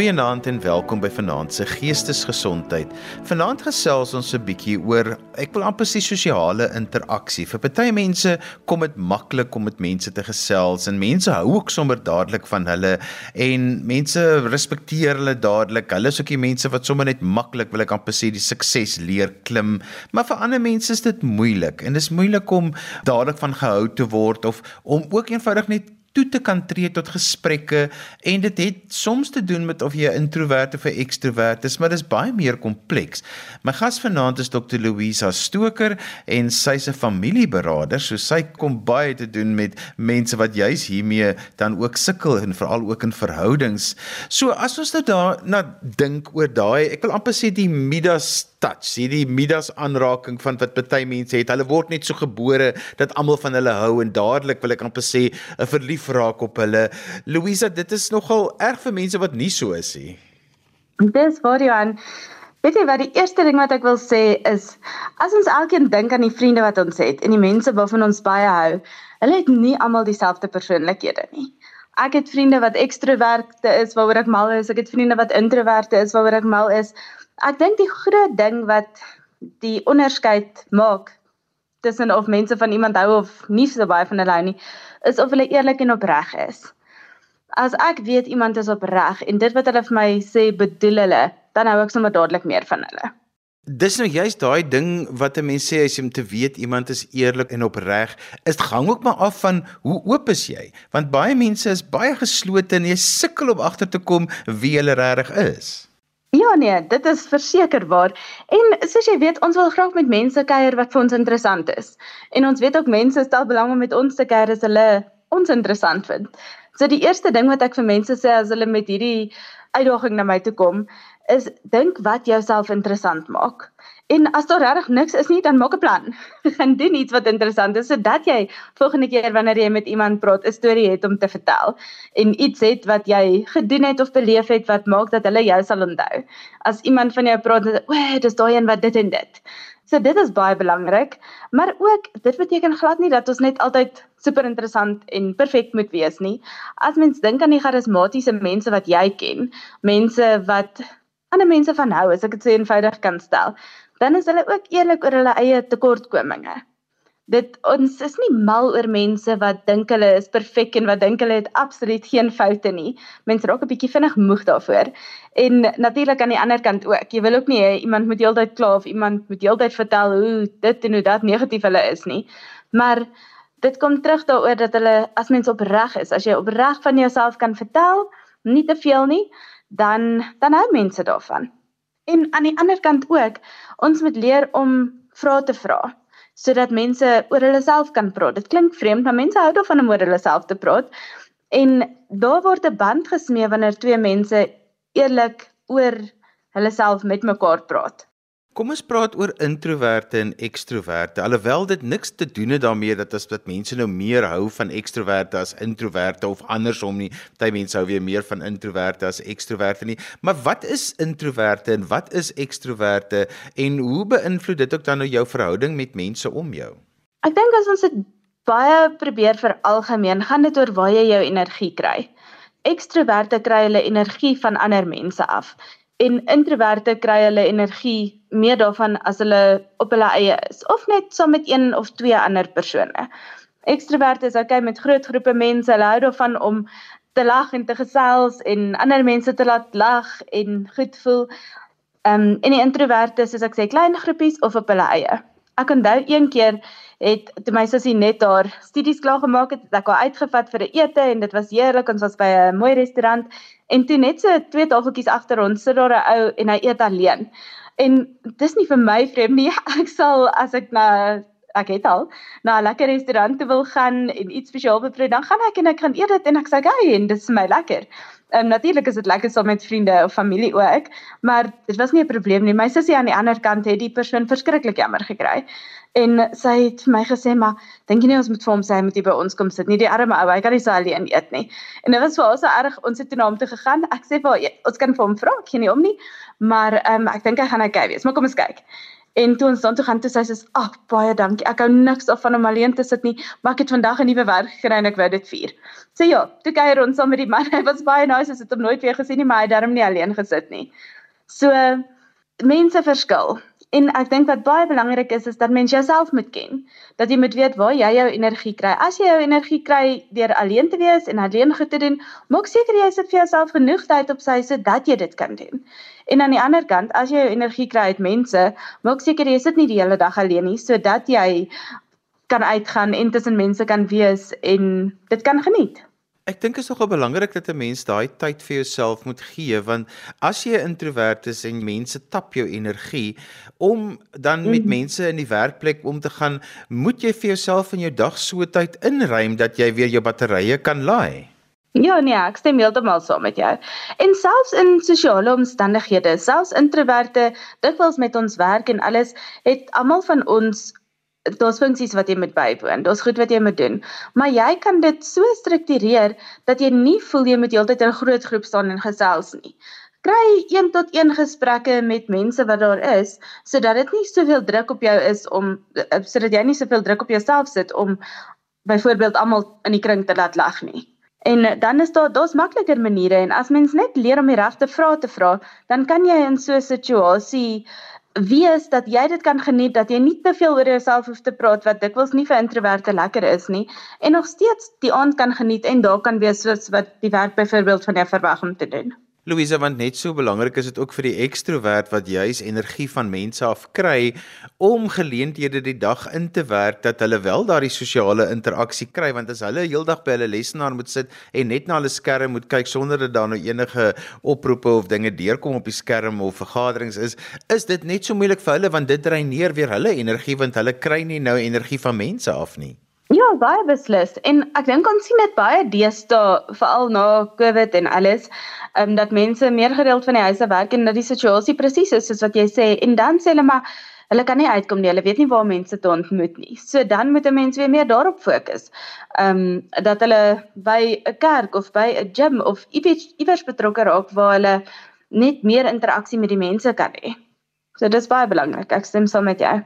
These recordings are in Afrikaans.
Goeienaand en welkom by Vanaand se Geestesgesondheid. Vanaand gesels ons 'n bietjie oor ek wil amper sê sosiale interaksie. Vir party mense kom dit maklik om met mense te gesels en mense hou ook sommer dadelik van hulle en mense respekteer hulle dadelik. Hulle is ook die mense wat sommer net maklik wil ek amper sê die sukses leer klim. Maar vir ander mense is dit moeilik en dit is moeilik om dadelik van gehou te word of om ook eenvoudig net toe te kan tree tot gesprekke en dit het soms te doen met of jy 'n introvert of 'n ekstrovert is, maar dit is baie meer kompleks. My gas vanaand is Dr. Louisa Stoker en sy's 'n familieberader, so sy kom baie te doen met mense wat juis hiermee dan ook sukkel en veral ook in verhoudings. So as ons nou daarna dink oor daai, ek wil amper sê die Midas touch, hierdie Midas aanraking van wat baie mense het. Hulle word net so gebore dat almal van hulle hou en dadelik wil ek amper sê 'n verlief raak op hulle. Louisa, dit is nogal erg vir mense wat nie so is nie. Dis waar jy aan Weet jy wat die eerste ding wat ek wil sê is as ons elkeen dink aan die vriende wat ons het en die mense waarvan ons baie hou, hulle het nie almal dieselfde persoonlikhede nie. Ek het vriende wat ekstroverte is waaroor ek mal is, ek het vriende wat introverte is waaroor ek mal is. Ek dink die groot ding wat die onderskeid maak tussen of mense van iemand hou of nie so baie van hulle hou nie, is of hulle eerlik en opreg is. As ek weet iemand is opreg en dit wat hulle vir my sê bedoel hulle, dan hou ek sommer dadelik meer van hulle. Dis nou juist daai ding wat 'n mens sê as jy om te weet iemand is eerlik en opreg, is dit hang ook maar af van hoe oop is jy? Want baie mense is baie geslote en jy sukkel om agter te kom wie hulle regtig is. Ja nee, dit is verseker waar. En soos jy weet, ons wil graag met mense kuier wat vir ons interessant is. En ons weet ook mense stel belang om met ons te kuier as hulle ons interessant vind. So die eerste ding wat ek vir mense sê as hulle met hierdie uitdaging na my toe kom, is dink wat jouself interessant maak. En as daar regtig niks is nie, dan maak 'n plan. Gaan doen iets wat interessant is sodat jy volgende keer wanneer jy met iemand praat, 'n storie het om te vertel en iets het wat jy gedoen het of beleef het wat maak dat hulle jou sal onthou. As iemand van jou praat, o, dis daai een wat dit en dit. So dit is baie belangrik, maar ook dit beteken glad nie dat ons net altyd super interessant en perfek moet wees nie. As mens dink aan die charismatiese mense wat jy ken, mense wat ander mense van hou, as ek dit so eenvoudig kan stel, dan is hulle ook eerlik oor hulle eie tekortkominge. Dit ons is nie mal oor mense wat dink hulle is perfek en wat dink hulle het absoluut geen foute nie. Mense raak 'n bietjie vinnig moeg daarvoor. En natuurlik aan die ander kant ook. Jy wil ook nie hê iemand moet heeltyd kla of iemand moet heeltyd vertel hoe dit en hoe dat negatief hulle is nie. Maar dit kom terug daaroor dat hulle as mens opreg is, as jy opreg van jouself kan vertel, nie te veel nie, dan dan hou mense daarvan. En aan die ander kant ook, ons moet leer om vrae te vra sodat mense oor hulle self kan praat. Dit klink vreemd, maar mense hou daarvan om oor hulle self te praat. En daar word 'n band gesmee wanneer twee mense eerlik oor hulle self met mekaar praat. Kom ons praat oor introverte en ekstroverte. Alhoewel dit niks te doen het daarmee dat as dat mense nou meer hou van ekstroverte as introverte of andersom nie. Party mense hou weer meer van introverte as ekstroverte nie. Maar wat is introverte en wat is ekstroverte en hoe beïnvloed dit ook dan nou jou verhouding met mense om jou? Ek dink as ons dit baie probeer vir algemeen, gaan dit oor waar jy jou energie kry. Ekstroverte kry hulle energie van ander mense af en introverte kry hulle energie meer daarvan as hulle op hulle eie is of net saam met een of twee ander persone. Ekstroverte is okay met groot groepe mense, hulle hou daarvan om te lag en te gesels en ander mense te laat lag en goed voel. Ehm um, en die introverte is soos ek sê klein groepies of op hulle eie. Ek onthou een keer het toe my sussie net haar studies klaar gemaak het, het ek haar uitgevat vir 'n ete en dit was heerlik. Ons was by 'n mooi restaurant En toe net so twee tafeltjies agter ons sit daar 'n ou en hy eet alleen. En dis nie vir my vreemd nie. Ek sal as ek na ek het al na 'n lekker restaurant wil gaan en iets spesiaal beproe, dan gaan ek en ek gaan eet dit en ek sê, "Gay, en dis vir my lekker." Ehm um, natuurlik is dit lekker saam met vriende of familie ook, maar dit was nie 'n probleem nie. My sussie aan die ander kant het die persoon verskriklik jammer gekry. En sy het vir my gesê, "Maar dink jy nie ons moet vir hom sê hy moet hier by ons kom sit nie? Die arme ou, hy kan nie so alleen eet nie." En dit was vir ons so erg. Ons het toe na hom toe gegaan. Ek sê vir ons kan vir hom vra, ek gee nie om nie, maar ehm um, ek dink hy gaan okay wees. Maar kom ons kyk. En toe ons dan toe gaan toe sê sê, "Ag, baie dankie. Ek hou niks af van om alleen te sit nie, maar ek het vandag 'n nuwe werk gekry en ek wou dit vier." So ja, toe kuier ons saam met die man. Hy was baie nice. Ons het hom nooit weer gesien nie, maar hy het darm nie alleen gesit nie. So mense verskil. En ek dink wat baie belangrik is is dat mens jouself moet ken. Dat jy moet weet waar jy jou energie kry. As jy jou energie kry deur alleen te wees en alleen goed te doen, maak seker jy sit vir jouself genoeg tyd op sy sodat jy dit kan doen. En aan die ander kant, as jy jou energie kry uit mense, maak seker jy sit nie die hele dag alleen nie sodat jy kan uitgaan en tussen mense kan wees en dit kan geniet. Ek dink is nogal belangrik dat 'n mens daai tyd vir jouself moet gee want as jy 'n introwert is en mense tap jou energie om dan met mm. mense in die werkplek om te gaan, moet jy vir jouself in jou dag so tyd inruim dat jy weer jou batterye kan laai. Ja nee, ek stem heeltemal saam met jou. En selfs in sosiale omstandighede, selfs introwerte, dikwels met ons werk en alles, het almal van ons daar's funksies wat jy moet bywoon. Daar's goed wat jy moet doen. Maar jy kan dit so struktureer dat jy nie voel jy moet heeltyd in 'n groot groep staan en gesels nie. Kry 1 tot 1 gesprekke met mense wat daar is sodat dit nie soveel druk op jou is om eh, sodat jy nie soveel druk op jouself sit om byvoorbeeld almal in die kring te laat lag nie. En dan is daar daar's makliker maniere en as mens net leer om die regte vrae te vra, dan kan jy in so 'n situasie wees dat jy dit kan geniet dat jy nie te veel oor jouself hoef te praat wat dikwels nie vir introverte lekker is nie en nog steeds die aand kan geniet en daar kan wees soos wat die werk byvoorbeeld van jou verwag om te doen. Louise, want net so belangrik is dit ook vir die ekstrovert wat juis energie van mense af kry om geleenthede die dag in te werk dat hulle wel daardie sosiale interaksie kry want as hulle heeldag by hulle lesenaar moet sit en net na hulle skerm moet kyk sonder dat daar nou enige oproepe of dinge deurkom op die skerm of vergaderings is, is dit net so moeilik vir hulle want dit dreineer weer hulle energie want hulle kry nie nou energie van mense af nie. Ja, baie beslis. En ek dink ons sien dit baie deesdae, veral na COVID en alles, ehm um, dat mense meer gereeld van die huise werk en dat die situasie presies is soos wat jy sê en dan sê hulle maar hulle kan nie uitkom nie. Hulle weet nie waar mense te ontmoet nie. So dan moet 'n mens weer meer daarop fokus. Ehm um, dat hulle by 'n kerk of by 'n gym of iewers iewers betrokke raak waar hulle net meer interaksie met die mense kan hê. So dis baie belangrik. Ek stem saam met jou.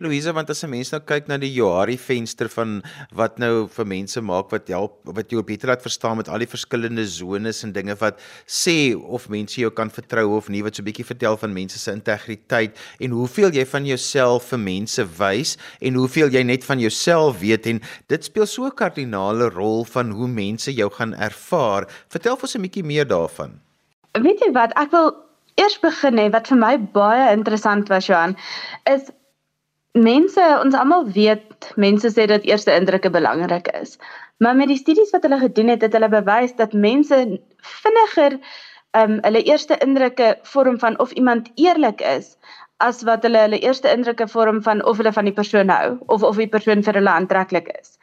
Louise, want as 'n mens nou kyk na die Johari venster van wat nou vir mense maak wat help wat jou beter laat verstaan met al die verskillende zones en dinge wat sê of mense jou kan vertrou of nie wat so 'n bietjie vertel van mense se integriteit en hoeveel jy van jouself vir mense wys en hoeveel jy net van jouself weet en dit speel so 'n kardinale rol van hoe mense jou gaan ervaar. Vertel vir ons 'n bietjie meer daarvan. Weet jy wat, ek wil eers begin hè wat vir my baie interessant was Johan is mense ons almal weet mense sê dat eerste indrukke belangrik is. Maar met die studies wat hulle gedoen het, het hulle bewys dat mense vinniger ehm um, hulle eerste indrukke vorm van of iemand eerlik is as wat hulle hulle eerste indrukke vorm van of hulle van die persoon hou of of die persoon vir hulle aantreklik is.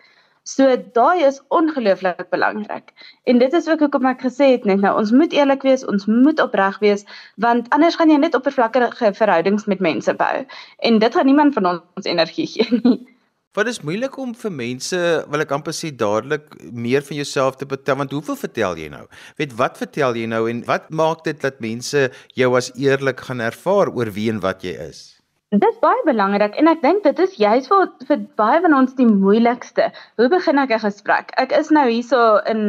So daai is ongelooflik belangrik. En dit is ook hoekom ek gesê het net nou ons moet eerlik wees, ons moet opreg wees want anders gaan jy net oppervlakkige verhoudings met mense bou en dit gaan niemand van ons energie gee nie. Wat is moeilik om vir mense, wil ek amper sê dadelik meer van jouself te vertel want hoeveel vertel jy nou? Weet wat vertel jy nou en wat maak dit dat mense jou as eerlik gaan ervaar oor wie en wat jy is? Dis baie belangrik en ek dink dit is juist vir vir baie van ons die moeilikste. Hoe begin ek 'n gesprek? Ek is nou hierso in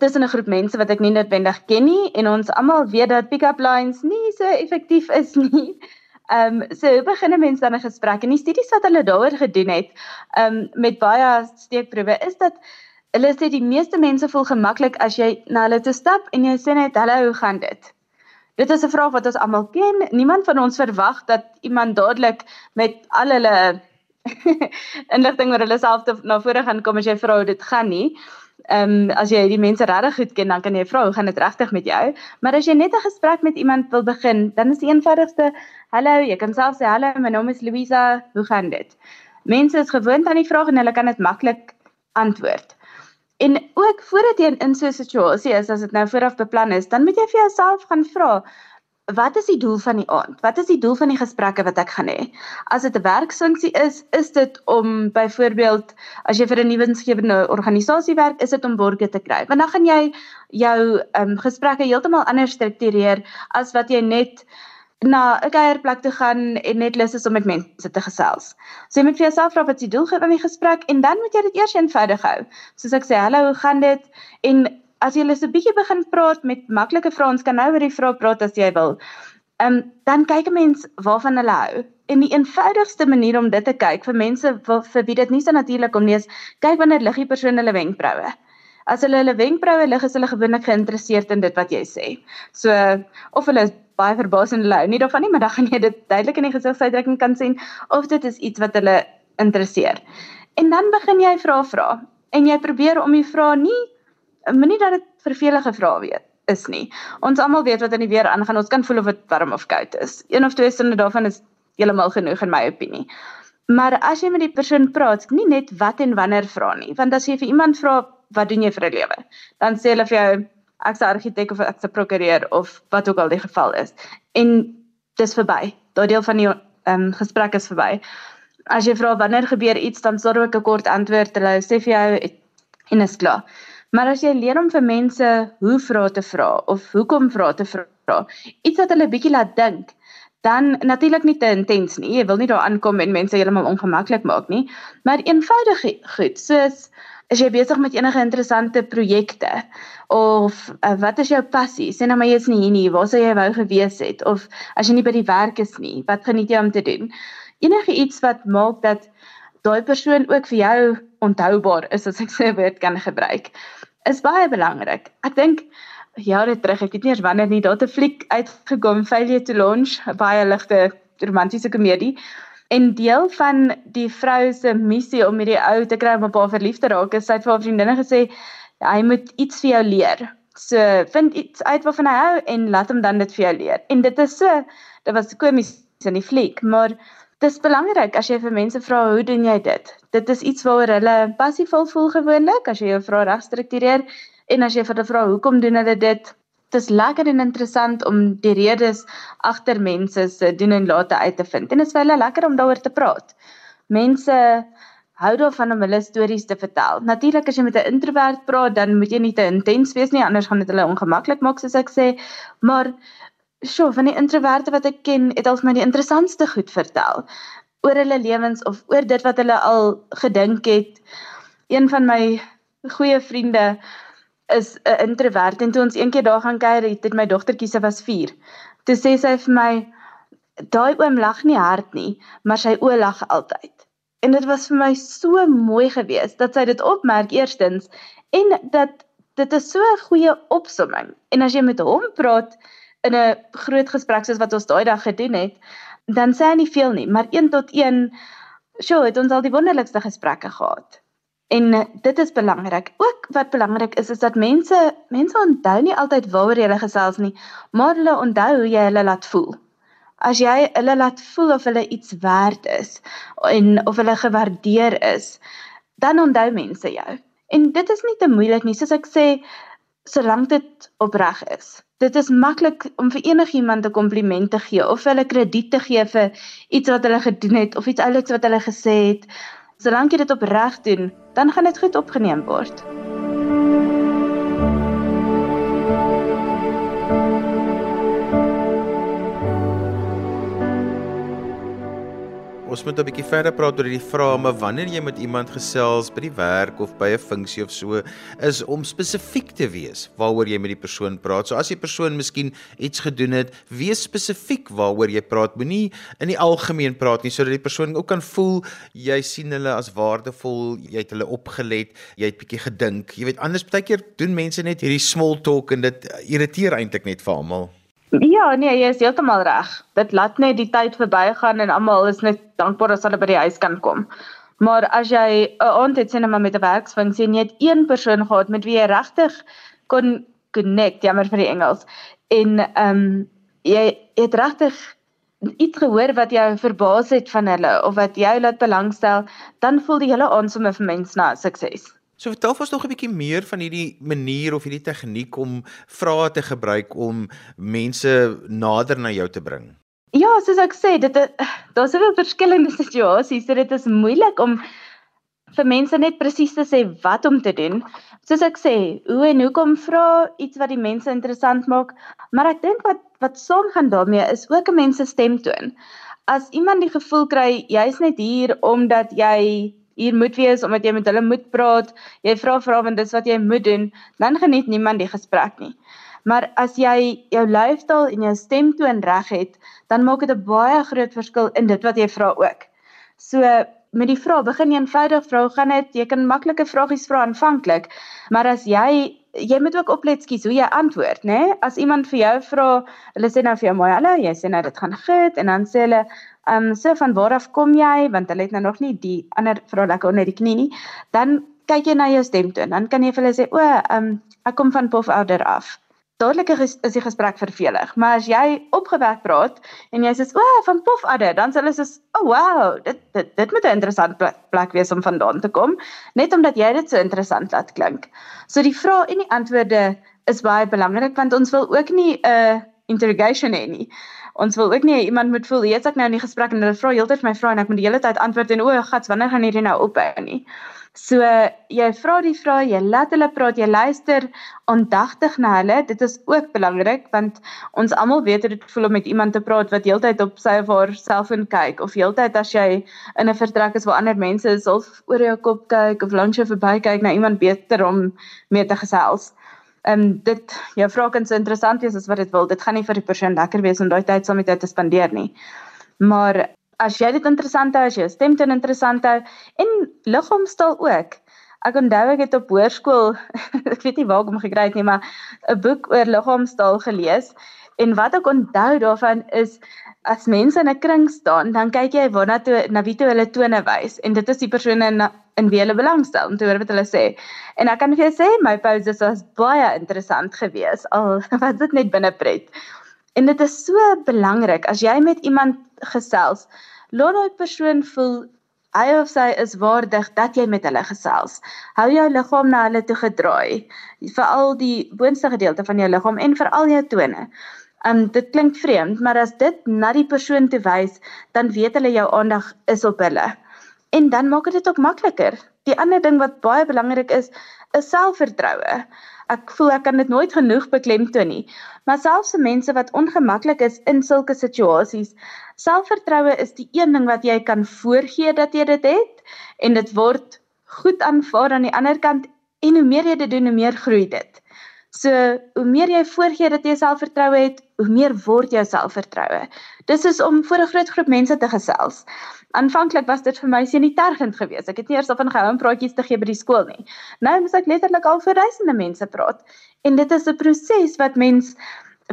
tussen 'n groep mense wat ek nie noodwendig ken nie en ons almal weet dat pick-up lines nie so effektief is nie. Ehm um, so hoe begin 'n mens dan 'n gesprek? En die studies wat hulle daaroor gedoen het, ehm um, met baie steekproewe is dat hulle sê die meeste mense voel gemaklik as jy na hulle toe stap en jy sê net hallo, hoe gaan dit? Dit is 'n vraag wat ons almal ken. Niemand van ons verwag dat iemand dadelik met al hulle inligting oor hulle self na vore gaan kom as jy vra hoe dit gaan nie. Ehm um, as jy die mense regtig goed ken, dan kan jy vra hoe gaan dit regtig met jou? Maar as jy net 'n gesprek met iemand wil begin, dan is die eenvoudigste hallo, jy kan self sê hallo, my naam is Louisa, hoe gaan dit? Mense is gewoond aan die vraag en hulle kan dit maklik antwoord. En ook voordat jy in so 'n situasie is as dit nou vooraf beplan is, dan moet jy vir jouself gaan vra Wat is die doel van die aand? Wat is die doel van die gesprekke wat ek gaan hê? As dit 'n werksfunksie is, is dit om byvoorbeeld as jy vir 'n nuwensgewende organisasie werk, is dit om borgers te kry. Want dan gaan jy jou ehm um, gesprekke heeltemal anders struktureer as wat jy net na 'n kuierplek te gaan en net lus is om met mense te gesels. So jy moet vir jouself vra wat jy doel van die gesprek en dan moet jy dit eers eenvoudig hou. Soos ek sê, hallo, hoe gaan dit? En as jy net 'n bietjie begin praat met maklike vrae, ons kan nou oor die vrae praat as jy wil. Ehm um, dan kyk 'n mens waarvan hulle hou. En die eenvoudigste manier om dit te kyk vir mense vir wie dit nie so natuurlik om nie is, kyk wanneer lig die persoon hulle wenkbroue. As hulle hulle wenkbroue lig, is hulle gewoonlik geïnteresseerd in dit wat jy sê. So of hulle is baie verbaas en hulle hou nie daarvan nie, maar dan gaan jy dit duidelik in die gesigsuitdrukking kan sien of dit is iets wat hulle interesseer. En dan begin jy vra vra en jy probeer om die vrae nie moenie dat dit vervelige vrae weet is nie. Ons almal weet wat in die weer aangaan. Ons kan voel of dit warm of koud is. Een of twee stunde daarvan is heeltemal genoeg in my opinie. Maar as jy met die persoon praat, nie net wat en wanneer vra nie, want as jy vir iemand vra wat doen jy vir 'n lewe, dan sê hulle vir jou ek's 'n argitek of ek's 'n prokureur of wat ook al die geval is. En dis verby. Daai deel van die ehm um, gesprek is verby. As jy vra wanneer gebeur iets, dan sorg ek 'n kort antwoord. Hulle sê vir jou en is klaar. Maar as jy leer om vir mense hoe vra te vra of hoekom vra te vra, iets wat hulle bietjie laat dink, dan natuurlik nie te intens nie. Jy wil nie daar aankom en mense heeltemal ongemaklik maak nie, maar eenvoudig goed, soos as jy besig met enige interessante projekte of uh, wat is jou passie? Sê nou maar jy's nie hier nie, waar sou jy wou gewees het of as jy nie by die werk is nie, wat geniet jy om te doen? Enige iets wat maak dat daai persoon ook vir jou onthoubaar is as ek sê woord kan gebruik is baie belangrik. Ek dink jare terug, ek weet nie eers wanneer nie, daar 'n fliek uitgekom, Failure to Launch, baie ligte romantiese komedie. En deel van die vrou se missie om hierdie ou te kry om op haar verlief te raak, is sy het vir haar vriendinne gesê hy moet iets vir jou leer. So vind iets uit waarvan hy hou en laat hom dan dit vir jou leer. En dit is so, dit was komies in die fliek, maar Dis belangrik as jy vir mense vra hoe doen jy dit? Dit is iets waaroor hulle passievol voel gewoonlik as jy jou vrae reg struktureer en as jy vir hulle vra hoekom doen hulle dit? Dit is lekker en interessant om die redes agter mense se doen en late uit te vind. En dit is vir hulle lekker om daaroor te praat. Mense hou daarvan om hulle stories te vertel. Natuurlik as jy met 'n introvert praat, dan moet jy nie te intens wees nie, anders gaan dit hulle ongemaklik maak soos ek sê. Maar Sjoe, van die introverte wat ek ken, het al vir my die interessantste goed vertel oor hulle lewens of oor dit wat hulle al gedink het. Een van my goeie vriende is 'n introvert en toe ons eendag daar gaan kuier, het dit my dogtertjie se was 4. Toe sê sy vir my daai oom lag nie hard nie, maar sy oë lag altyd. En dit was vir my so mooi geweest dat sy dit opmerk eerstens en dat dit is so 'n goeie opsomming. En as jy met hom praat, in 'n groot gesprek soos wat ons daai dag gedoen het, dan sê hy nie veel nie, maar 1 tot 1 sjoe, het ons al die wonderlikste gesprekke gehad. En eh, dit is belangrik. Ook wat belangrik is is dat mense mense onthou nie altyd waaroor jy gesels nie, maar hulle onthou hoe jy hulle laat voel. As jy hulle laat voel of hulle iets werd is en of hulle gewaardeer is, dan onthou mense jou. En dit is nie te moeilik nie, soos ek sê, solank dit opreg is dit is maklik om vir enigiemand 'n kompliment te gee of hulle krediet te gee vir iets wat hulle gedoen het of iets ouliks wat hulle gesê het. Solank jy dit opreg doen, dan gaan dit goed opgeneem word. Ons moet 'n bietjie verder praat oor die vrae, maar wanneer jy met iemand gesels by die werk of by 'n funksie of so, is om spesifiek te wees waaroor jy met die persoon praat. So as die persoon miskien iets gedoen het, wees spesifiek waaroor jy praat. Moenie in die algemeen praat nie sodat die persoon ook kan voel jy sien hulle as waardevol, jy het hulle opgelet, jy het bietjie gedink. Jy weet anders baie keer doen mense net hierdie small talk en dit irriteer eintlik net vir almal. Ja, nee, jy is heeltemal reg. Dit laat net die tyd verbygaan en almal is net dankbaar as hulle by die huis kan kom. Maar as jy 'n aand het sien maar met 'n werksfunksie en jy het een persoon gehad met wie jy regtig kon connect, jammer vir die Engels. En ehm um, jy het regtig iets gehoor wat jou verbaas het van hulle of wat jou laat belangstel, dan voel die hele aand sommer vir mens na sukses. So vertel ons nog 'n bietjie meer van hierdie manier of hierdie tegniek om vrae te gebruik om mense nader na jou te bring. Ja, soos ek sê, dit daar's soveel verskillende situasies, so dit is moeilik om vir mense net presies te sê wat om te doen. Soos ek sê, hoe en hoekom vra iets wat die mense interessant maak, maar ek dink wat wat saamgaan daarmee is ook 'n mens se stemtoon. As iemand die gevoel kry jy's net hier omdat jy hier moet wees omdat jy met hulle moet praat, jy vra vra want dis wat jy moet doen, dan geniet niemand die gesprek nie. Maar as jy jou lyfstaal en jou stemtoon reg het, dan maak dit 'n baie groot verskil in dit wat jy vra ook. So met die vraag begin eenvoudig vra, gaan dit jy kan maklike vragies vra aanvanklik, maar as jy jy moet ook oplet skies hoe jy antwoord, né? Nee? As iemand vir jou vra, hulle sê nou vir jou mooi hallo, jy sê nou dit gaan goed en dan sê hulle ehm um, so van waar af kom jy want hulle het nou nog nie die ander vra lekker onder die knie nie, dan kyk jy na jou stemtoon, dan kan jy vir hulle sê o, ehm um, ek kom van Pofouder af dadelik is die gesprek vervelig. Maar as jy opgewek praat en jy sê, "O, van Pof Adde," dan sê hulle so, "O, oh, wow, dit dit dit moet 'n interessante plek, wees om vandaan te kom," net omdat jy dit so interessant laat klink. So die vrae en die antwoorde is baie belangrik want ons wil ook nie 'n uh, interrogation hê nie. Ons wil ook nie iemand moet voel, "Jy's ek nou in die gesprek en hulle vra heeltyd my vrae en ek moet die hele tyd antwoord en o, gats, wanneer gaan hierdie nou ophou nie?" So jy vra die vrae, jy laat hulle praat, jy luister aandagtig na hulle. Dit is ook belangrik want ons almal weet hoe dit voel om met iemand te praat wat heeltyd op sy of haar selfoon kyk of heeltyd as jy in 'n vertrek is waar ander mense is of oor jou kop kyk of langs jou verby kyk na iemand beter om mee te gesels. Ehm um, dit jou vrae kan so interessant wees as wat dit wil. Dit gaan nie vir die persoon lekker wees om daai tyd saam met jou te spandeer nie. Maar as jy dit interessant hou, as jy stemtoon interessant hou en liggaamstaal ook. Ek onthou ek het op hoërskool, ek weet nie waar ek hom gekry het nie, maar 'n boek oor liggaamstaal gelees en wat ek onthou daarvan is as mense in 'n kring staan, dan kyk jy waarna toe na wie toe hulle tone wys en dit is die persone in wie hulle belangstel om te hoor wat hulle sê. En ek kan vir jou sê my pauses was baie interessant geweest al was dit net binne pret. En dit is so belangrik as jy met iemand gesels, laat daai persoon voel hy of sy is waardig dat jy met hulle gesels. Hou jou liggaam na hulle toe gedraai, veral die boonste gedeelte van jou liggaam en veral jou tone. Um dit klink vreemd, maar as dit na die persoon toe wys, dan weet hulle jou aandag is op hulle. En dan maak dit ook makliker. Die ander ding wat baie belangrik is, is selfvertroue ek voel ek kan dit nooit genoeg beklemtoon nie. Maar selfs se mense wat ongemaklik is in sulke situasies, selfvertroue is die een ding wat jy kan voorgee dat jy dit het en dit word goed aanvaar aan die ander kant en hoe meer jy dit doen, hoe meer groei dit. So, hoe meer jy voorgee dat jy selfvertroue het, hoe meer word jou selfvertroue. Dis is om voor 'n groot groep mense te gesels. Aanvanklik was dit vir my senitergend geweest. Ek het nie eers op 'n gehou om praatjies te gee by die skool nie. Nou moet ek letterlik al vir duisende mense praat. En dit is 'n proses wat mens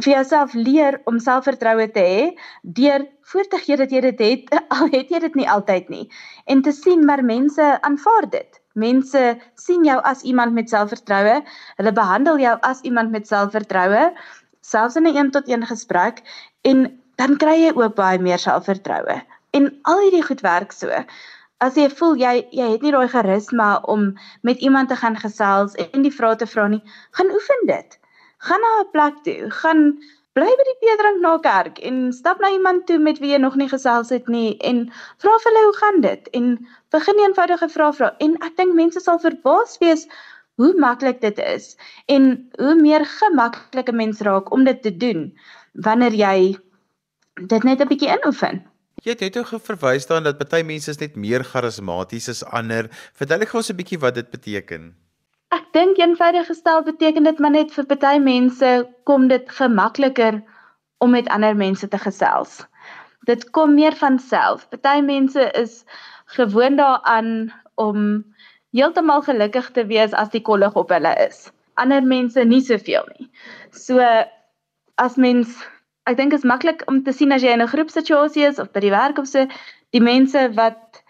vir jouself leer om selfvertroue te hê deur voor te gee dat jy dit het, al het jy dit nie altyd nie. En te sien maar mense aanvaar dit. Mense sien jou as iemand met selfvertroue. Hulle behandel jou as iemand met selfvertroue selfs in 'n een-tot-een gesprek en dan kry jy ook baie meer selfvertroue. En al hierdie goed werk so. As jy voel jy jy het nie daai charisma om met iemand te gaan gesels en die vrae te vra nie, gaan oefen dit. Gaan na 'n plek toe, gaan bly by die Petrink na kerk en stap na iemand toe met wie jy nog nie gesels het nie en vra vir hulle hoe gaan dit en begin eenvoudige vrae vra en ek dink mense sal verbaas wees hoe maklik dit is en hoe meer gemaklike mens raak om dit te doen wanneer jy dit net 'n bietjie inoefen. Jy het net ook verwys daaraan dat baie mense is net meer charismaties as ander. Verduidelik gou 'n bietjie wat dit beteken. Ek dink eenvoudig gestel beteken dit maar net vir baie mense kom dit gemakliker om met ander mense te gesels. Dit kom meer van self. Party mense is gewoond daaraan om heeltemal gelukkig te wees as die kollig op hulle is. Ander mense nie soveel nie. So as mens ek dink is maklik om te sien as jy in 'n groepsituasie is of by die werk of so, die mense wat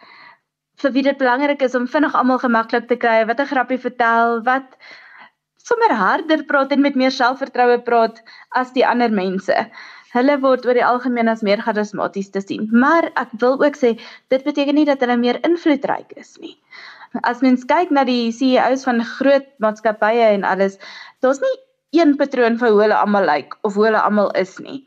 vir wie dit belangrik is om vinnig almal gemaklik te kry, wat 'n grappie vertel, wat sommer harder praat en met meer selfvertroue praat as die ander mense. Hulle word oor die algemeen as meer charismaties te sien. Maar ek wil ook sê dit beteken nie dat hulle meer invloedryk is nie. As mens kyk na die CEO's van groot maatskappye en alles, daar's nie een patroon vir hoe hulle almal lyk like, of hoe hulle almal is nie.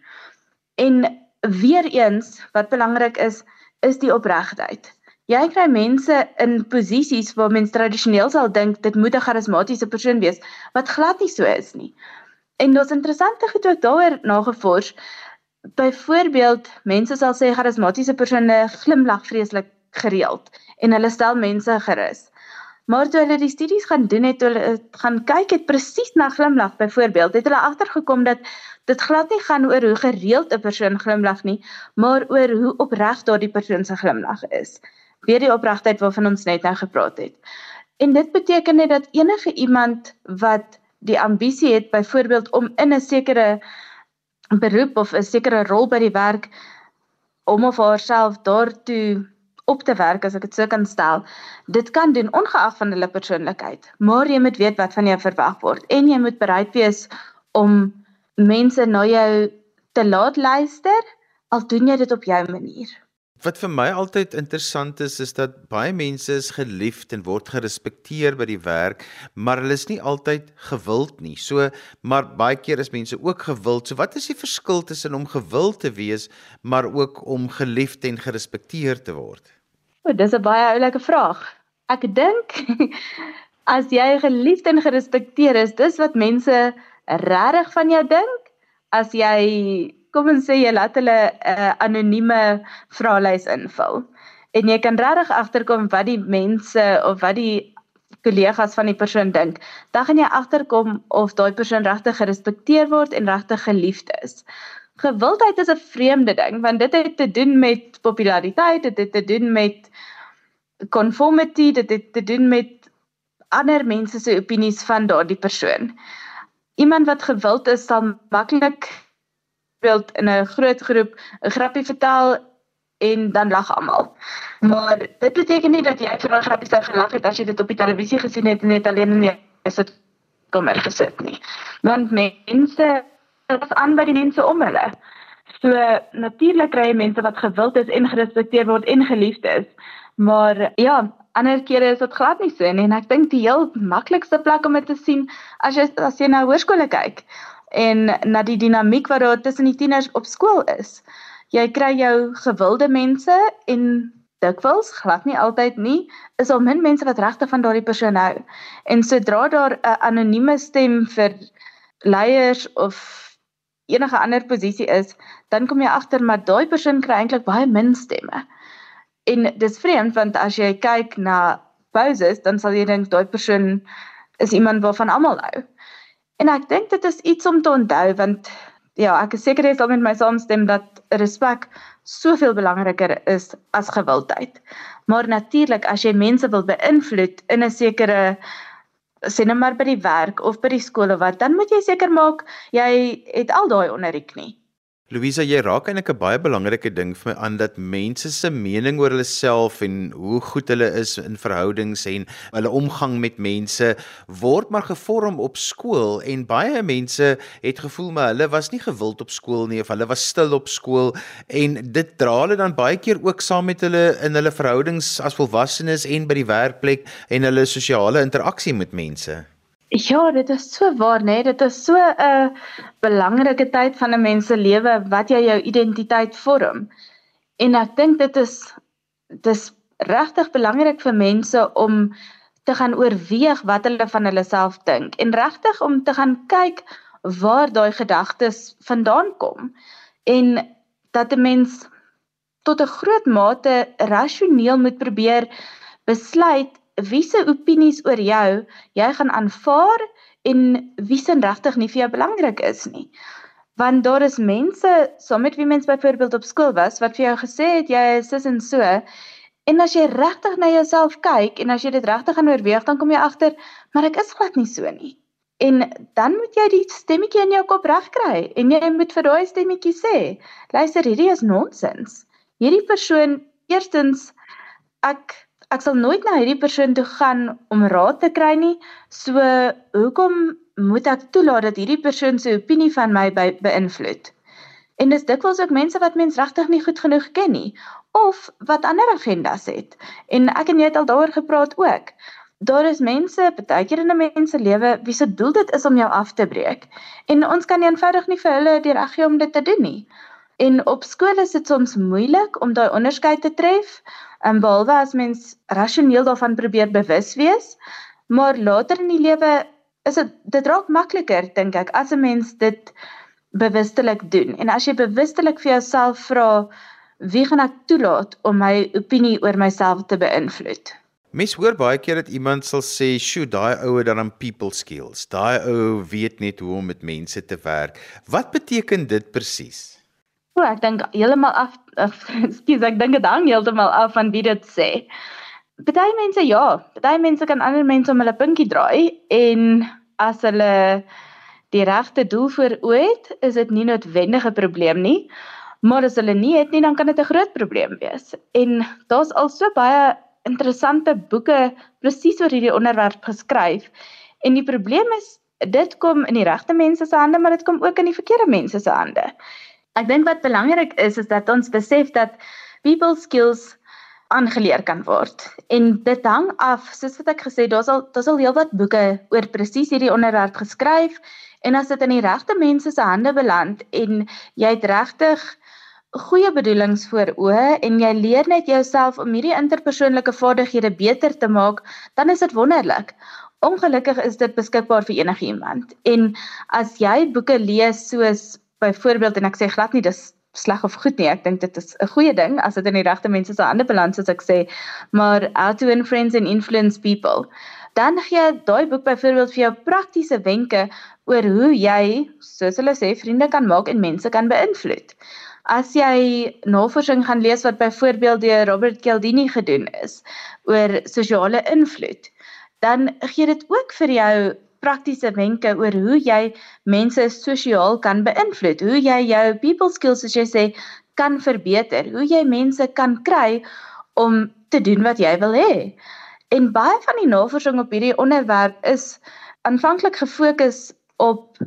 En weer eens wat belangrik is, is die opregtheid. Jy kry mense in posisies waar mens tradisioneel sal dink dit moet 'n charismatiese persoon wees wat glad nie so is nie. En dit is interessant ek het ook daaroor nagevors. Byvoorbeeld, mense sal sê charismatiese persone glimlag vreeslik gereeld en hulle stel mense gerus. Maar toe hulle die studies gaan doen het, hulle gaan kyk het presies na glimlag byvoorbeeld, het hulle agtergekom dat dit glad nie gaan oor hoe gereeld 'n persoon glimlag nie, maar oor hoe opreg daardie persoon se glimlag is. Weer die opregtheid waarvan ons net nou gepraat het. En dit beteken net dat enige iemand wat die ambisie het byvoorbeeld om in 'n sekere beroep of 'n sekere rol by die werk om of haarself daartoe op te werk as ek dit so kan stel. Dit kan doen ongeag van hulle persoonlikheid, maar jy moet weet wat van jou verwag word en jy moet bereid wees om mense na jou te laat luister al doen jy dit op jou manier. Wat vir my altyd interessant is is dat baie mense is geliefd en word gerespekteer by die werk, maar hulle is nie altyd gewild nie. So, maar baie keer is mense ook gewild. So wat is die verskil tussen om gewild te wees maar ook om geliefd en gerespekteer te word? O, dis 'n baie oulike vraag. Ek dink as jy geliefd en gerespekteer is, dis wat mense regtig van jou dink. As jy kom ons sê jy laat hulle 'n uh, anonieme vraelys invul en jy kan regtig agterkom wat die mense of wat die kollegas van die persoon dink, dan gaan jy agterkom of daai persoon regtig gerespekteer word en regtig geliefd is. Gewildheid is 'n vreemde ding want dit het te doen met populariteit, dit het te doen met conformity, dit het te doen met ander mense se opinies van daardie persoon. Iemand wat gewild is sal maklik beeld in 'n groot groep 'n grappie vertel en dan lag almal. Maar dit beteken nie dat jy vir 'n grappie sou gelag het as jy dit op die televisie gesien het en net alleen in die sit kom er gesit nie. Want mense is aan by die mense om hulle. So natuurlik kry jy mense wat gewild is en gerespekteer word en geliefd is. Maar ja, ander kere is dit glad nie so nie en ek dink die heel maklikste plek om dit te sien as jy as jy na hoërskole kyk en na die dinamiek wat daar tussen die tieners op skool is. Jy kry jou gewilde mense en dikwels glad nie altyd nie is al min mense wat regtig van daardie persoon hou. En sodra daar 'n anonieme stem vir leiers of enige ander posisie is, dan kom jy agter maar daai persoon kry eintlik baie min stemme. En dis vreemd want as jy kyk na poses, dan sal jy dink daai persoon is iemand waarvan almal hou. En ek dink dit is iets om te onthou want ja, ek is seker jy sal met my saamstem dat respek soveel belangriker is as gewildheid. Maar natuurlik as jy mense wil beïnvloed in 'n sekere sê net maar by die werk of by die skool of wat, dan moet jy seker maak jy het al daai onder die knie. Louisa, jy raak eintlik 'n baie belangrike ding vir my aan dat mense se mening oor hulle self en hoe goed hulle is in verhoudings en hulle omgang met mense word maar gevorm op skool en baie mense het gevoel maar hulle was nie gewild op skool nie of hulle was stil op skool en dit dra hulle dan baie keer ook saam met hulle in hulle verhoudings as volwassenes en by die werkplek en hulle sosiale interaksie met mense. Ja, dit is so waar, né? Nee? Dit is so 'n uh, belangrike tyd van 'n mens se lewe wat jy jou identiteit vorm. En ek dink dit is dis regtig belangrik vir mense om te gaan oorweeg wat hulle van hulle self dink en regtig om te gaan kyk waar daai gedagtes vandaan kom en dat 'n mens tot 'n groot mate rasioneel moet probeer besluit wie se opinies oor jou jy gaan aanvaar en wie se regtig nie vir jou belangrik is nie. Want daar is mense, saam met wie mens byvoorbeeld op skool was, wat vir jou gesê het jy is sis en so. En as jy regtig na jouself kyk en as jy dit regtig gaan oorweeg, dan kom jy agter, maar ek is glad nie so nie. En dan moet jy die stemmetjie in jou kop regkry en jy moet vir daai stemmetjie sê, luister, hierdie is nonsens. Hierdie persoon, eerstens ek ek sal nooit na hierdie persoon toe gaan om raad te kry nie. So hoekom moet ek toelaat dat hierdie persoon se opinie van my be beïnvloed? En dis dikwels ook mense wat mens regtig nie goed genoeg ken nie of wat ander agendas het. En ek en jy het al daaroor gepraat ook. Daar is mense, baie keer in 'n mens se lewe, wie se doel dit is om jou af te breek. En ons kan eenvoudig nie vir hulle die reg gee om dit te doen nie. En op skool is dit soms moeilik om daai onderskeid te tref um, behalwe as mens rasioneel daarvan probeer bewus wees, maar later in die lewe is dit dit raak makliker dink ek as 'n mens dit bewustelik doen. En as jy bewustelik vir jouself vra wie gaan ek toelaat om my opinie oor myself te beïnvloed? Mens hoor baie keer dat iemand sal sê, "Sjoe, daai ouer dan aan people skills. Daai ou weet net hoe om met mense te werk." Wat beteken dit presies? O, ek dink heeltemal af, ekskuus, ek dink dit hang heeltemal af van wie dit sê. Party mense ja, party mense kan ander mense om hulle puntjie draai en as hulle die regte doel voor oë het, is dit nie noodwendig 'n probleem nie. Maar as hulle nie het nie, dan kan dit 'n groot probleem wees. En daar's al so baie interessante boeke presies oor hierdie onderwerp geskryf. En die probleem is dit kom in die regte mense se hande, maar dit kom ook in die verkeerde mense se hande. Ek dink wat belangrik is is dat ons besef dat people skills aangeleer kan word. En dit hang af, soos wat ek gesê, daar's al daar's al heelwat boeke oor presies hierdie onderwerp geskryf en as dit in die regte mense se hande beland en jy het regtig goeie bedoelings voor oë en jy leer net jouself om hierdie interpersoonlike vaardighede beter te maak, dan is dit wonderlik. Ongelukkig is dit beskikbaar vir enigiemand. En as jy boeke lees soos byvoorbeeld en ek sê glad nie dis sleg of goed nie, ek dink dit is 'n goeie ding as dit in die regte mense se hande beland soos ek sê, maar How to Win Friends and Influence People. Dan gee daai boek byvoorbeeld vir jou praktiese wenke oor hoe jy, soos hulle sê, vriende kan maak en mense kan beïnvloed. As jy navorsing gaan lees wat byvoorbeeld deur Robert Cialdini gedoen is oor sosiale invloed, dan gee dit ook vir jou praktiese wenke oor hoe jy mense sosiaal kan beïnvloed, hoe jy jou people skills soos jy sê kan verbeter, hoe jy mense kan kry om te doen wat jy wil hê. En baie van die navorsing op hierdie onderwerp is aanvanklik gefokus op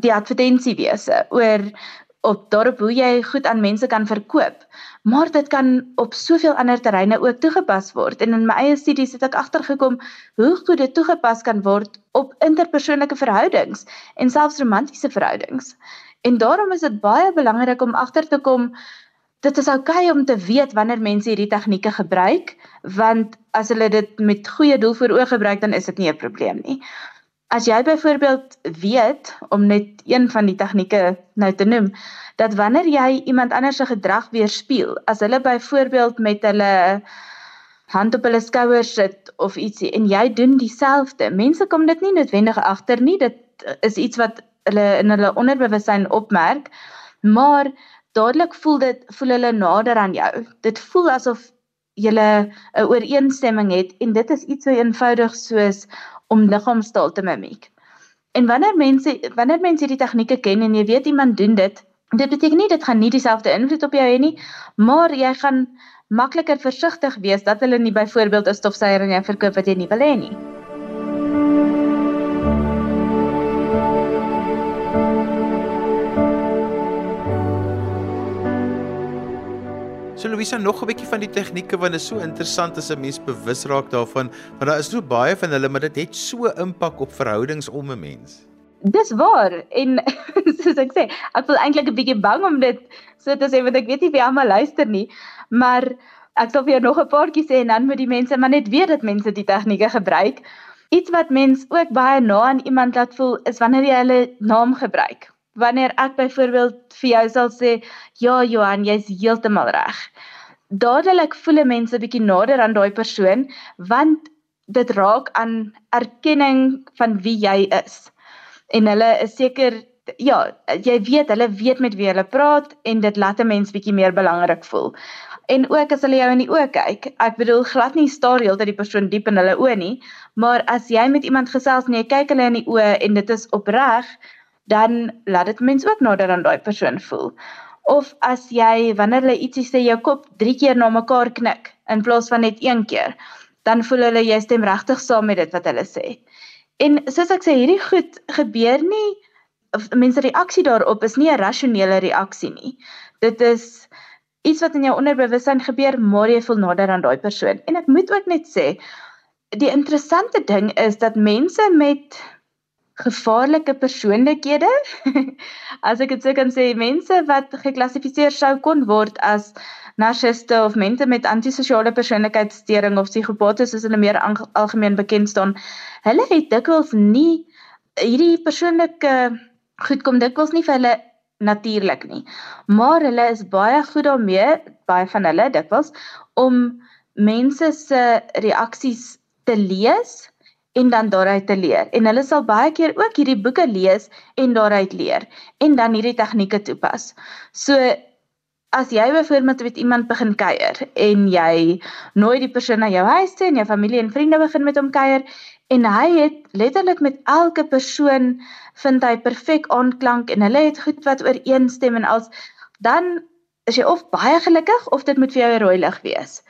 die advertensiewese oor op daarop hoe jy goed aan mense kan verkoop. Maar dit kan op soveel ander terreine ook toegepas word. En in my eie studies het ek agtergekom hoe goed dit toegepas kan word op interpersoonlike verhoudings en selfs romantiese verhoudings. En daarom is dit baie belangrik om agter te kom dit is oukei okay om te weet wanneer mense hierdie tegnieke gebruik, want as hulle dit met goeie doel voor oë gebruik, dan is dit nie 'n probleem nie. As jy byvoorbeeld weet om net een van die tegnieke nou te noem, dat wanneer jy iemand anders se gedrag weerspieël, as hulle byvoorbeeld met hulle hand op hulle skouers sit of ietsie en jy doen dieselfde, mense kom dit nie noodwendig agter nie, dit is iets wat hulle in hulle onderbewussyn opmerk, maar dadelik voel dit voel hulle nader aan jou. Dit voel asof jy 'n ooreenstemming het en dit is iets so eenvoudig soos om liggaamstaal te mimiek. En wanneer mense wanneer mense hierdie tegnieke ken en jy weet iemand doen dit, dit beteken nie dit gaan nie dieselfde invloed op jou hê nie, maar jy gaan makliker versigtig wees dat hulle nie byvoorbeeld 'n stofsuier aan jou verkoop wat jy nie wil hê nie. So Louisa nog 'n bietjie van die tegnieke want dit is so interessant as 'n mens bewus raak daarvan want daar is so baie van hulle maar dit het so impak op verhoudings om 'n mens. Dis waar en soos ek sê, ek voel eintlik 'n bietjie bang om dit so te sê want ek weet nie wie almal luister nie, maar ek sal vir jou nog 'n paartjie sê en dan moet die mense maar net weet dat mense die tegnieke gebruik. Iets wat mens ook baie na aan iemand laat voel is wanneer jy hulle naam gebruik wanneer ek byvoorbeeld vir jou sal sê, "Ja, Johan, jy's heeltemal reg." Dadelik voel mense 'n bietjie nader aan daai persoon want dit raak aan erkenning van wie jy is. En hulle is seker ja, jy weet, hulle weet met wie hulle praat en dit laat 'n mens bietjie meer belangrik voel. En ook as hulle jou in die oë kyk, ek bedoel glad nie staar heeltyd die persoon diep in hulle oë nie, maar as jy met iemand gesels en jy kyk hulle in die oë en dit is opreg, dan laat dit mens ook nader aan daai persoon voel. Of as jy wanneer hulle ietsie sê jou kop 3 keer na mekaar knik in plaas van net een keer, dan voel hulle jy stem regtig saam met dit wat hulle sê. En soos ek sê, hierdie goed gebeur nie mense reaksie daarop is nie 'n rasionele reaksie nie. Dit is iets wat in jou onderbewussyn gebeur, maar jy voel nader aan daai persoon. En ek moet ook net sê, die interessante ding is dat mense met gevaarlike persoonlikhede. as ek dit sou kan sê, mense wat geklassifiseer sou kon word as narcissiste of mense met antisosiale persoonlikheidssteuring of psigopate soos hulle meer algemeen bekend staan, hulle het dikwels nie hierdie persoonlike goed kom dikwels nie vir hulle natuurlik nie. Maar hulle is baie goed daarmee, baie van hulle dikwels om mense se reaksies te lees en dan daaruit te leer. En hulle sal baie keer ook hierdie boeke lees en daaruit leer en dan hierdie tegnieke toepas. So as jy byvoorbeeld met iemand begin kuier en jy nooi die persoon na jou huis toe en jou familie en vriende begin met hom kuier en hy het letterlik met elke persoon vind hy perfek aanklank en hulle het goed wat ooreenstem en als dan is jy of baie gelukkig of dit moet vir jou 'n rooi lig wees.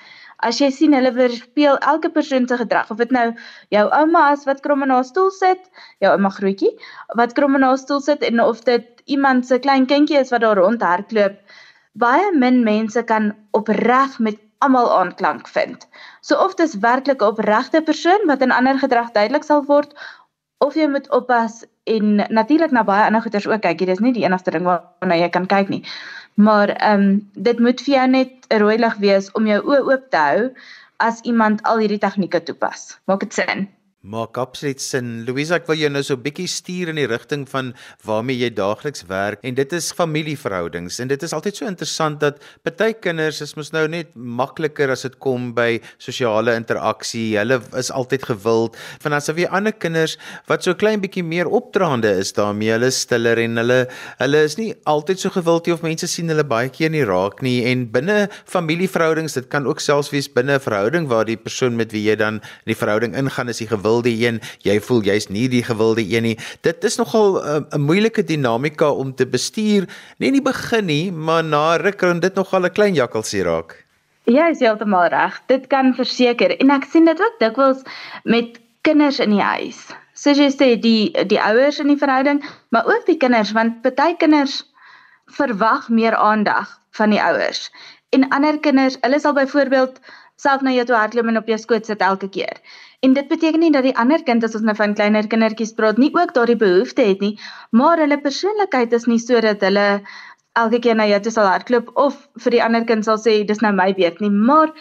As jy sien hulle weerspieël elke persoon se gedrag of dit nou jou ouma is wat krom in haar stoel sit, jou ouma grootjie wat krom in haar stoel sit en of dit iemand se klein kindjie is wat daar rondhardloop, baie min mense kan opreg met almal aanklank vind. So of dis werklik 'n opregte persoon wat in ander gedrag duidelik sal word of jy moet oppas en natuurlik na baie ander goeters ook kyk. Dit is nie die enigste ding waarna jy kan kyk nie. Maar ehm um, dit moet vir jou net 'n rooi lig wees om jou oë oop te hou as iemand al hierdie tegnieke toepas. Maak dit sin? Maak absoluut sin. Louisa, ek wil jou nou so 'n bietjie stuur in die rigting van waarmee jy daagliks werk en dit is familieverhoudings en dit is altyd so interessant dat party kinders is mos nou net makliker as dit kom by sosiale interaksie. Hulle is altyd gewild. Van as of jy ander kinders wat so klein bietjie meer opdraande is daarmee, hulle stiller en hulle hulle is nie altyd so gewild nie of mense sien hulle baie keer nie raak nie en binne familieverhoudings, dit kan ook selfs wees binne 'n verhouding waar die persoon met wie jy dan in die verhouding ingaan is die gewilde gewilde een, jy voel jy's nie die gewilde een nie. Dit is nogal eh, 'n uh, moeilike dinamika om te bestuur, nie in die begin nie, maar na ruk kan dit nogal 'n klein jakkalsie raak. Ja, is heeltemal reg. Dit kan verseker en ek sien dit ook dikwels met kinders in die huis. Soos jy sê, die die ouers in die verhouding, maar ook die kinders want party kinders verwag meer aandag van die ouers. En ander kinders, hulle sal byvoorbeeld self na jou toe hardloop en op jou skoot sit elke keer. En dit beteken nie dat die ander kind as ons nou van kleiner kindertjies praat nie ook daardie behoefte het nie, maar hulle persoonlikheid is nie sodat hulle elke keer na jou toe sal hardloop of vir die ander kind sal sê dis nou my beurt nie, maar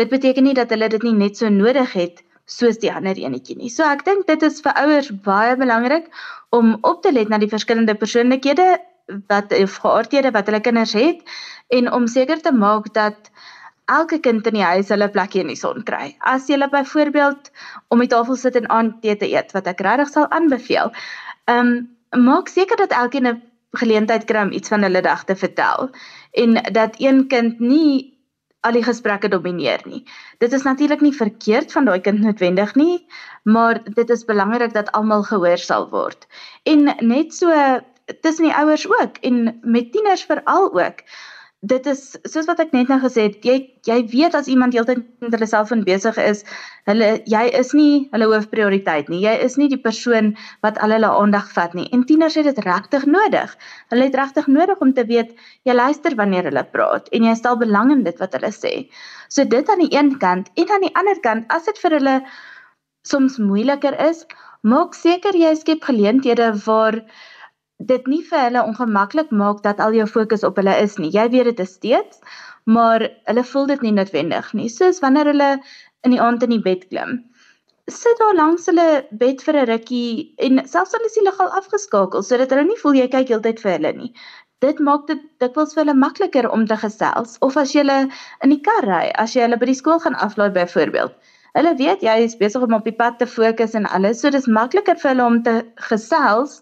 dit beteken nie dat hulle dit nie net so nodig het soos die ander enetjie nie. So ek dink dit is vir ouers baie belangrik om op te let na die verskillende persoonlikhede wat of geaardhede wat hulle kinders het en om seker te maak dat elke kind in die huis hulle plekjie in die son kry. As jy byvoorbeeld om die tafel sit en aandete te eet wat ek regtig sal aanbeveel. Ehm um, maak seker dat elkeen 'n geleentheid kry om iets van hulle dag te vertel en dat een kind nie al die gesprekke domineer nie. Dit is natuurlik nie verkeerd van daai kind noodwendig nie, maar dit is belangrik dat almal gehoor sal word. En net so tussen die ouers ook en met tieners veral ook dit is soos wat ek net nou gesê het, jy jy weet as iemand heeltyd met hulle selfoon besig is, hulle jy is nie hulle hoofprioriteit nie. Jy is nie die persoon wat al hulle aandag vat nie. En tieners het dit regtig nodig. Hulle het regtig nodig om te weet jy luister wanneer hulle praat en jy stel belang in dit wat hulle sê. So dit aan die een kant en aan die ander kant, as dit vir hulle soms moeiliker is, maak seker jy skep geleenthede waar dit nie vir hulle ongemaklik maak dat al jou fokus op hulle is nie. Jy weet dit is steeds, maar hulle voel dit nie noodwendig nie. Soos wanneer hulle in die aand in die bed klim. Sit daar langs hulle bed vir 'n rukkie en selfs al is die lig al afgeskakel sodat hulle nie voel jy kyk heeltyd vir hulle nie. Dit maak dit dikwels vir hulle makliker om te gesels of as jy in die kar ry, as jy hulle by die skool gaan aflaai byvoorbeeld. Hulle weet jy is besig om op die pad te fokus en alles, so dis makliker vir hulle om te gesels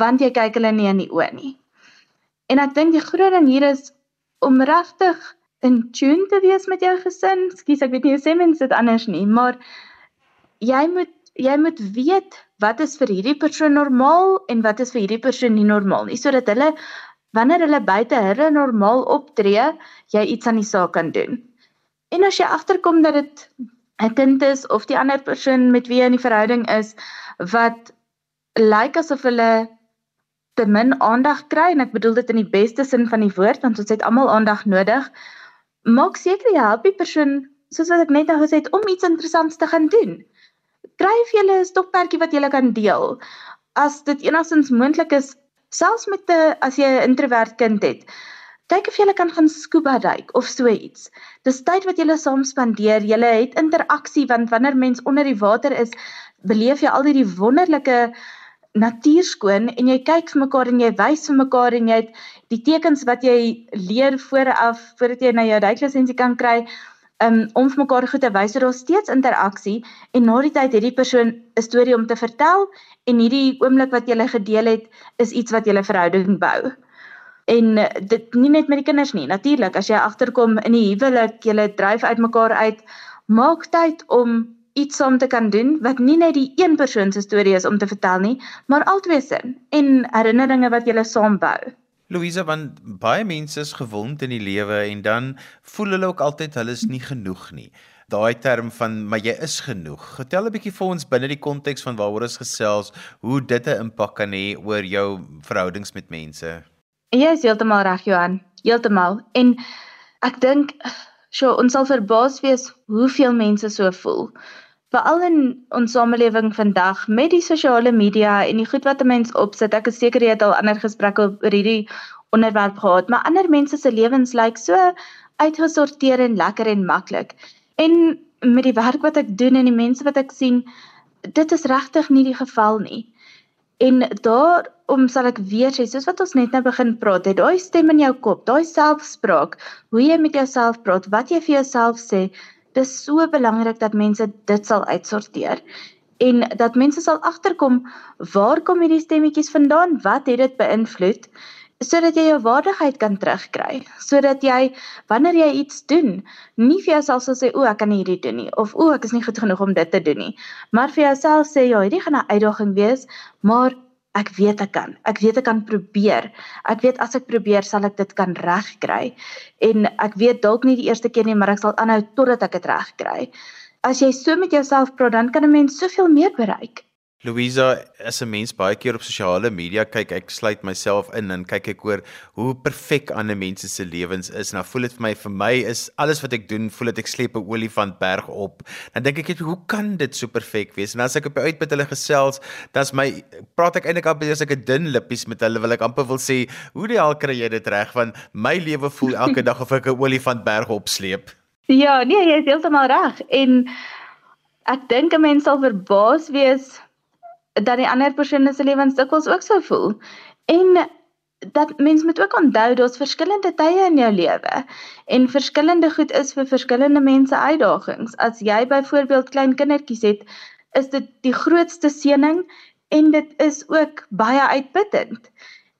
want jy kyk hulle nie in die oë nie. En ek dink die groot ding hier is om regtig in tune te wees met jou gesin. Skus, ek weet nie hoe sê mense dit anders nie, maar jy moet jy moet weet wat is vir hierdie persoon normaal en wat is vir hierdie persoon nie normaal nie, sodat hulle wanneer hulle buite hulle normaal optree, jy iets aan die saak kan doen. En as jy agterkom dat dit 'n kind is of die ander persoon met wie jy in die verhouding is wat lyk asof hulle te min aandag kry en ek bedoel dit in die beste sin van die woord want ons het almal aandag nodig. Maak seker jy help die persoon soos wat ek net nou gesê het om iets interessants te gaan doen. Kry vir julle 'n stokperdjie wat julle kan deel. As dit enigstens moontlik is, selfs met 'n as jy 'n introwert kind het. Kyk of jy kan gaan scuba duik of so iets. Dis tyd wat jy saam spandeer. Jy het interaksie want wanneer mens onder die water is, beleef jy al die wonderlike natuur skoon en jy kyk vir mekaar en jy wys vir mekaar en jy het die tekens wat jy leer vooraf voordat jy na jou duiklisensie kan kry um, om vir mekaar goed te wys dat daar steeds interaksie en na die tyd het die persoon 'n storie om te vertel en hierdie oomblik wat jy gedeel het is iets wat julle verhouding bou. En dit nie net met die kinders nie. Natuurlik, as jy agterkom in die huwelik, julle dryf uitmekaar uit, maak tyd om iets om te kan doen wat nie net die een persoon se storie is om te vertel nie, maar albei se en herinneringe wat jy saam bou. Louisa, want baie mense is gewond in die lewe en dan voel hulle ook altyd hulle is nie genoeg nie. Daai term van maar jy is genoeg. Vertel 'n bietjie vir ons binne die konteks van waaroor ons gesels, hoe dit 'n impak kan hê oor jou verhoudings met mense. Jy is heeltemal reg, Johan. Heeltemal. En ek dink, sjoe, ons sal verbaas wees hoeveel mense so voel veral in ons samelewing vandag met die sosiale media en die goed wat 'n mens opsit. Ek is seker jy het al ander gesprekke oor hierdie onderwerp gehad, maar ander mense se lewens lyk so uitgesorteer en lekker en maklik. En met die werk wat ek doen en die mense wat ek sien, dit is regtig nie die geval nie. En daarom sal ek weer sê, soos wat ons net nou begin praat, het daai stem in jou kop, daai selfspraak, hoe jy met jouself praat, wat jy vir jouself sê, dis so belangrik dat mense dit sal uitsorteer en dat mense sal agterkom waar kom hierdie stemmetjies vandaan? Wat het dit beïnvloed? sodat jy jou waardigheid kan terugkry, sodat jy wanneer jy iets doen, nie vir jouself sal sê o, ek kan nie hierdie doen nie of o, ek is nie goed genoeg om dit te doen nie, maar vir jouself sê ja, hierdie gaan 'n uitdaging wees, maar ek weet ek kan. Ek weet ek kan probeer. Ek weet as ek probeer sal ek dit kan regkry. En ek weet dalk nie die eerste keer nie, maar ek sal aanhou totdat ek dit regkry. As jy so met jouself praat, dan kan 'n mens soveel meer bereik. Louisa, as 'n mens baie keer op sosiale media kyk, ek sluit myself in en kyk ek oor hoe perfek ander mense se lewens is. Nou voel dit vir my vir my is alles wat ek doen, voel dit ek sleep 'n olifant berg op. Dan dink ek net hoe kan dit so perfek wees? En as ek op uit met hulle gesels, dan's my praat ek eintlik amper as ek 'n dun lippies met hulle wil ek amper wil sê, hoe die hel kry jy dit reg? Want my lewe voel elke dag of ek 'n olifant berg opsleep. Ja, nee, jy is heeltemal reg. En ek dink 'n mens sal verbaas wees dat die ander persoon se lewens dikwels ook sou voel. En dat mens moet ook onthou daar's verskillende tye in jou lewe en verskillende goed is vir verskillende mense uitdagings. As jy byvoorbeeld klein kindertjies het, is dit die grootste seëning en dit is ook baie uitputtend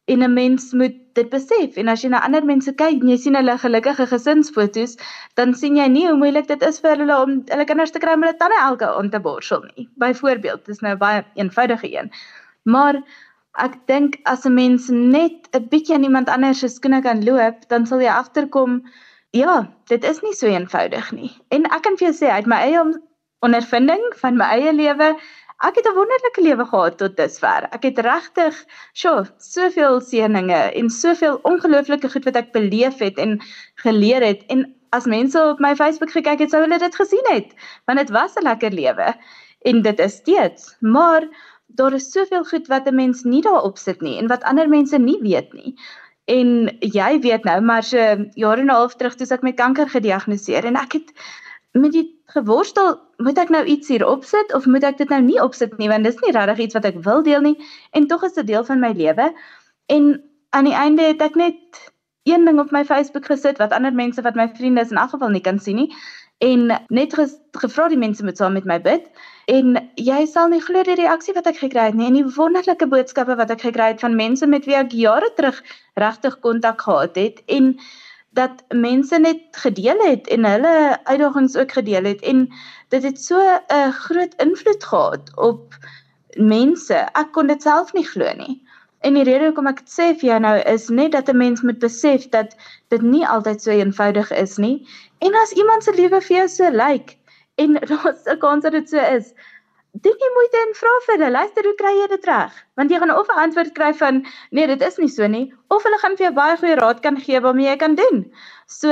en 'n mens moet dit besef. En as jy na ander mense kyk en jy sien hulle gelukkige gesinsfoto's dan sien jy nie hoe moeilik dit is vir hulle om hulle kinders te kry om hulle tande elke aand te borsel nie. Byvoorbeeld dis nou baie eenvoudige een. Maar ek dink as 'n mens net 'n bietjie aan iemand anders se skoene kan loop dan sal jy agterkom ja dit is nie so eenvoudig nie. En ek kan vir jou sê uit my eie ondervinding van my eie lewe Ek het 'n wonderlike lewe gehad tot dusver. Ek het regtig, sjoe, soveel seëninge en soveel ongelooflike goed wat ek beleef het en geleer het en as mense op my Facebook gekyk het, sou hulle dit gesien het, want dit was 'n lekker lewe en dit is steeds. Maar daar is soveel goed wat 'n mens nie daarop sit nie en wat ander mense nie weet nie. En jy weet nou, maar so jare en 'n half terug toe ek met kanker gediagnoseer en ek het met die geworstel, moet ek nou iets hier opsit of moet ek dit nou nie opsit nie want dis nie regtig iets wat ek wil deel nie en tog is dit deel van my lewe. En aan die einde het ek net een ding op my Facebook gesit wat ander mense wat my vriende is in elk geval nie kan sien nie en net gevra die mense moet saam met my bid en jy sal nie glo die reaksie wat ek gekry het nie en die wonderlike boodskappe wat ek gekry het van mense met wie ek jare terug regtig kontak gehad het en dat mense net gedeel het en hulle uitdagings ook gedeel het en dit het so 'n groot invloed gehad op mense. Ek kon dit self nie glo nie. En die rede hoekom ek dit sê vir jou nou is net dat 'n mens moet besef dat dit nie altyd so eenvoudig is nie. En as iemand se lewe vir jou so lyk en daar's 'n kans dat dit so is, doen jy moeite en vra vir hulle, luister hoe kry jy dit reg? Want jy gaan of 'n antwoord kry van nee, dit is nie so nie, of hulle gaan vir jou baie goeie raad kan gee waarmee jy kan doen. So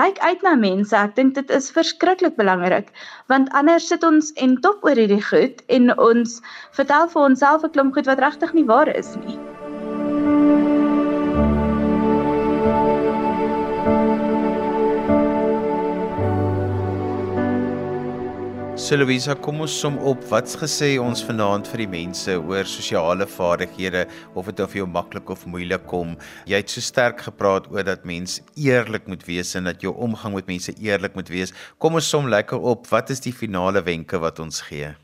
reik uit na mense. Ek dink dit is verskriklik belangrik want anders sit ons en top oor hierdie goed en ons vertel vir onsself 'n klomp goed wat regtig nie waar is nie. So Louisa, kom ons som op. Wat's gesê ons vanaand vir die mense oor sosiale vaardighede of dit of jou maklik of moeilik kom? Jy het so sterk gepraat oor dat mens eerlik moet wees en dat jou omgang met mense eerlik moet wees. Kom ons som lekker op. Wat is die finale wenke wat ons gee?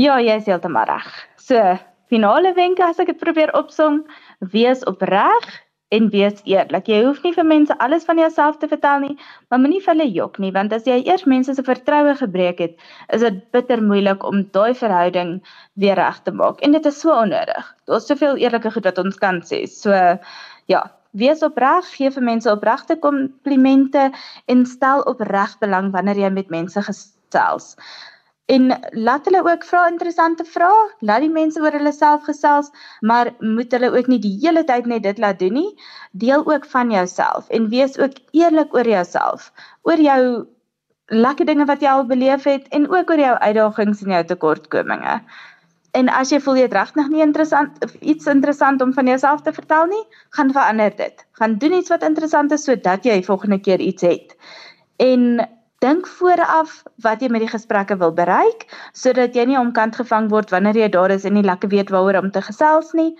Ja, jy is heeltemal reg. So, finale wenke as ek dit probeer opsom, wees opreg en wees eerlik. Jy hoef nie vir mense alles van jouself te vertel nie, maar moenie vir hulle jok nie, want as jy eers mense se vertroue gebreek het, is dit bitter moeilik om daai verhouding weer reg te maak. En dit is so onnodig. Daar's soveel eerlike goed wat ons kan sê. So ja, wees opreg, gee vir mense opregte komplimente en stel opreg belang wanneer jy met mense gesels. En laat hulle ook vra interessante vrae. Laat die mense oor hulle self gesels, maar moet hulle ook nie die hele tyd net dit laat doen nie. Deel ook van jouself en wees ook eerlik oor jouself, oor jou lekker dinge wat jy al beleef het en ook oor jou uitdagings en jou tekortkominge. En as jy voel jy het regtig nie interessant of iets interessant om van jouself te vertel nie, gaan verander dit. Gaan doen iets wat interessant is sodat jy volgende keer iets het. En Dink vooraf wat jy met die gesprekke wil bereik sodat jy nie omkant gevang word wanneer jy daar is en nie lekker weet waaroor om te gesels nie.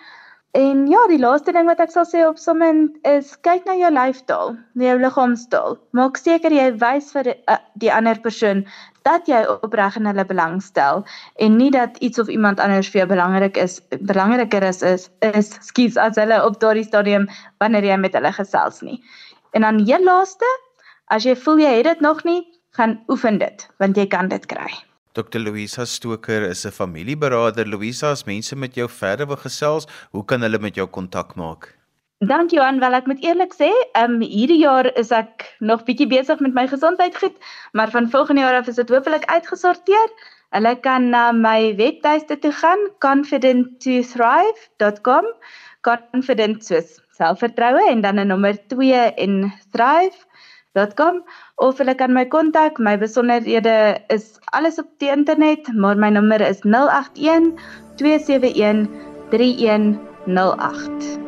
En ja, die laaste ding wat ek sal sê op sommend is kyk na jou lyfstaal, jou liggaamstaal. Maak seker jy wys vir die, uh, die ander persoon dat jy opreg in hulle belang stel en nie dat iets of iemand anders vir jou belangrik is, belangriker is is, is skies as hulle op daardie stadium wanneer jy met hulle gesels nie. En dan heel laaste, As jy voel jy het dit nog nie, gaan oefen dit, want jy kan dit kry. Dr. Louisa Stoker is 'n familieberader. Louisa, as mense met jou verder wil gesels, hoe kan hulle met jou kontak maak? Dankie Johan, wel ek moet eerlik sê, ehm um, hierdie jaar is ek nog bietjie besig met my gesondheid goed, maar van volgende jaar af is dit hopelik uitgesorteer. Hulle kan na my webtuiste toe gaan, confident2thrive.com, confident soos selfvertroue en dan 'n nommer 2 en thrive www.rsg.com of hulle kan my kontak. My besonderhede is alles op die internet, maar my nommer is 081 271 3108.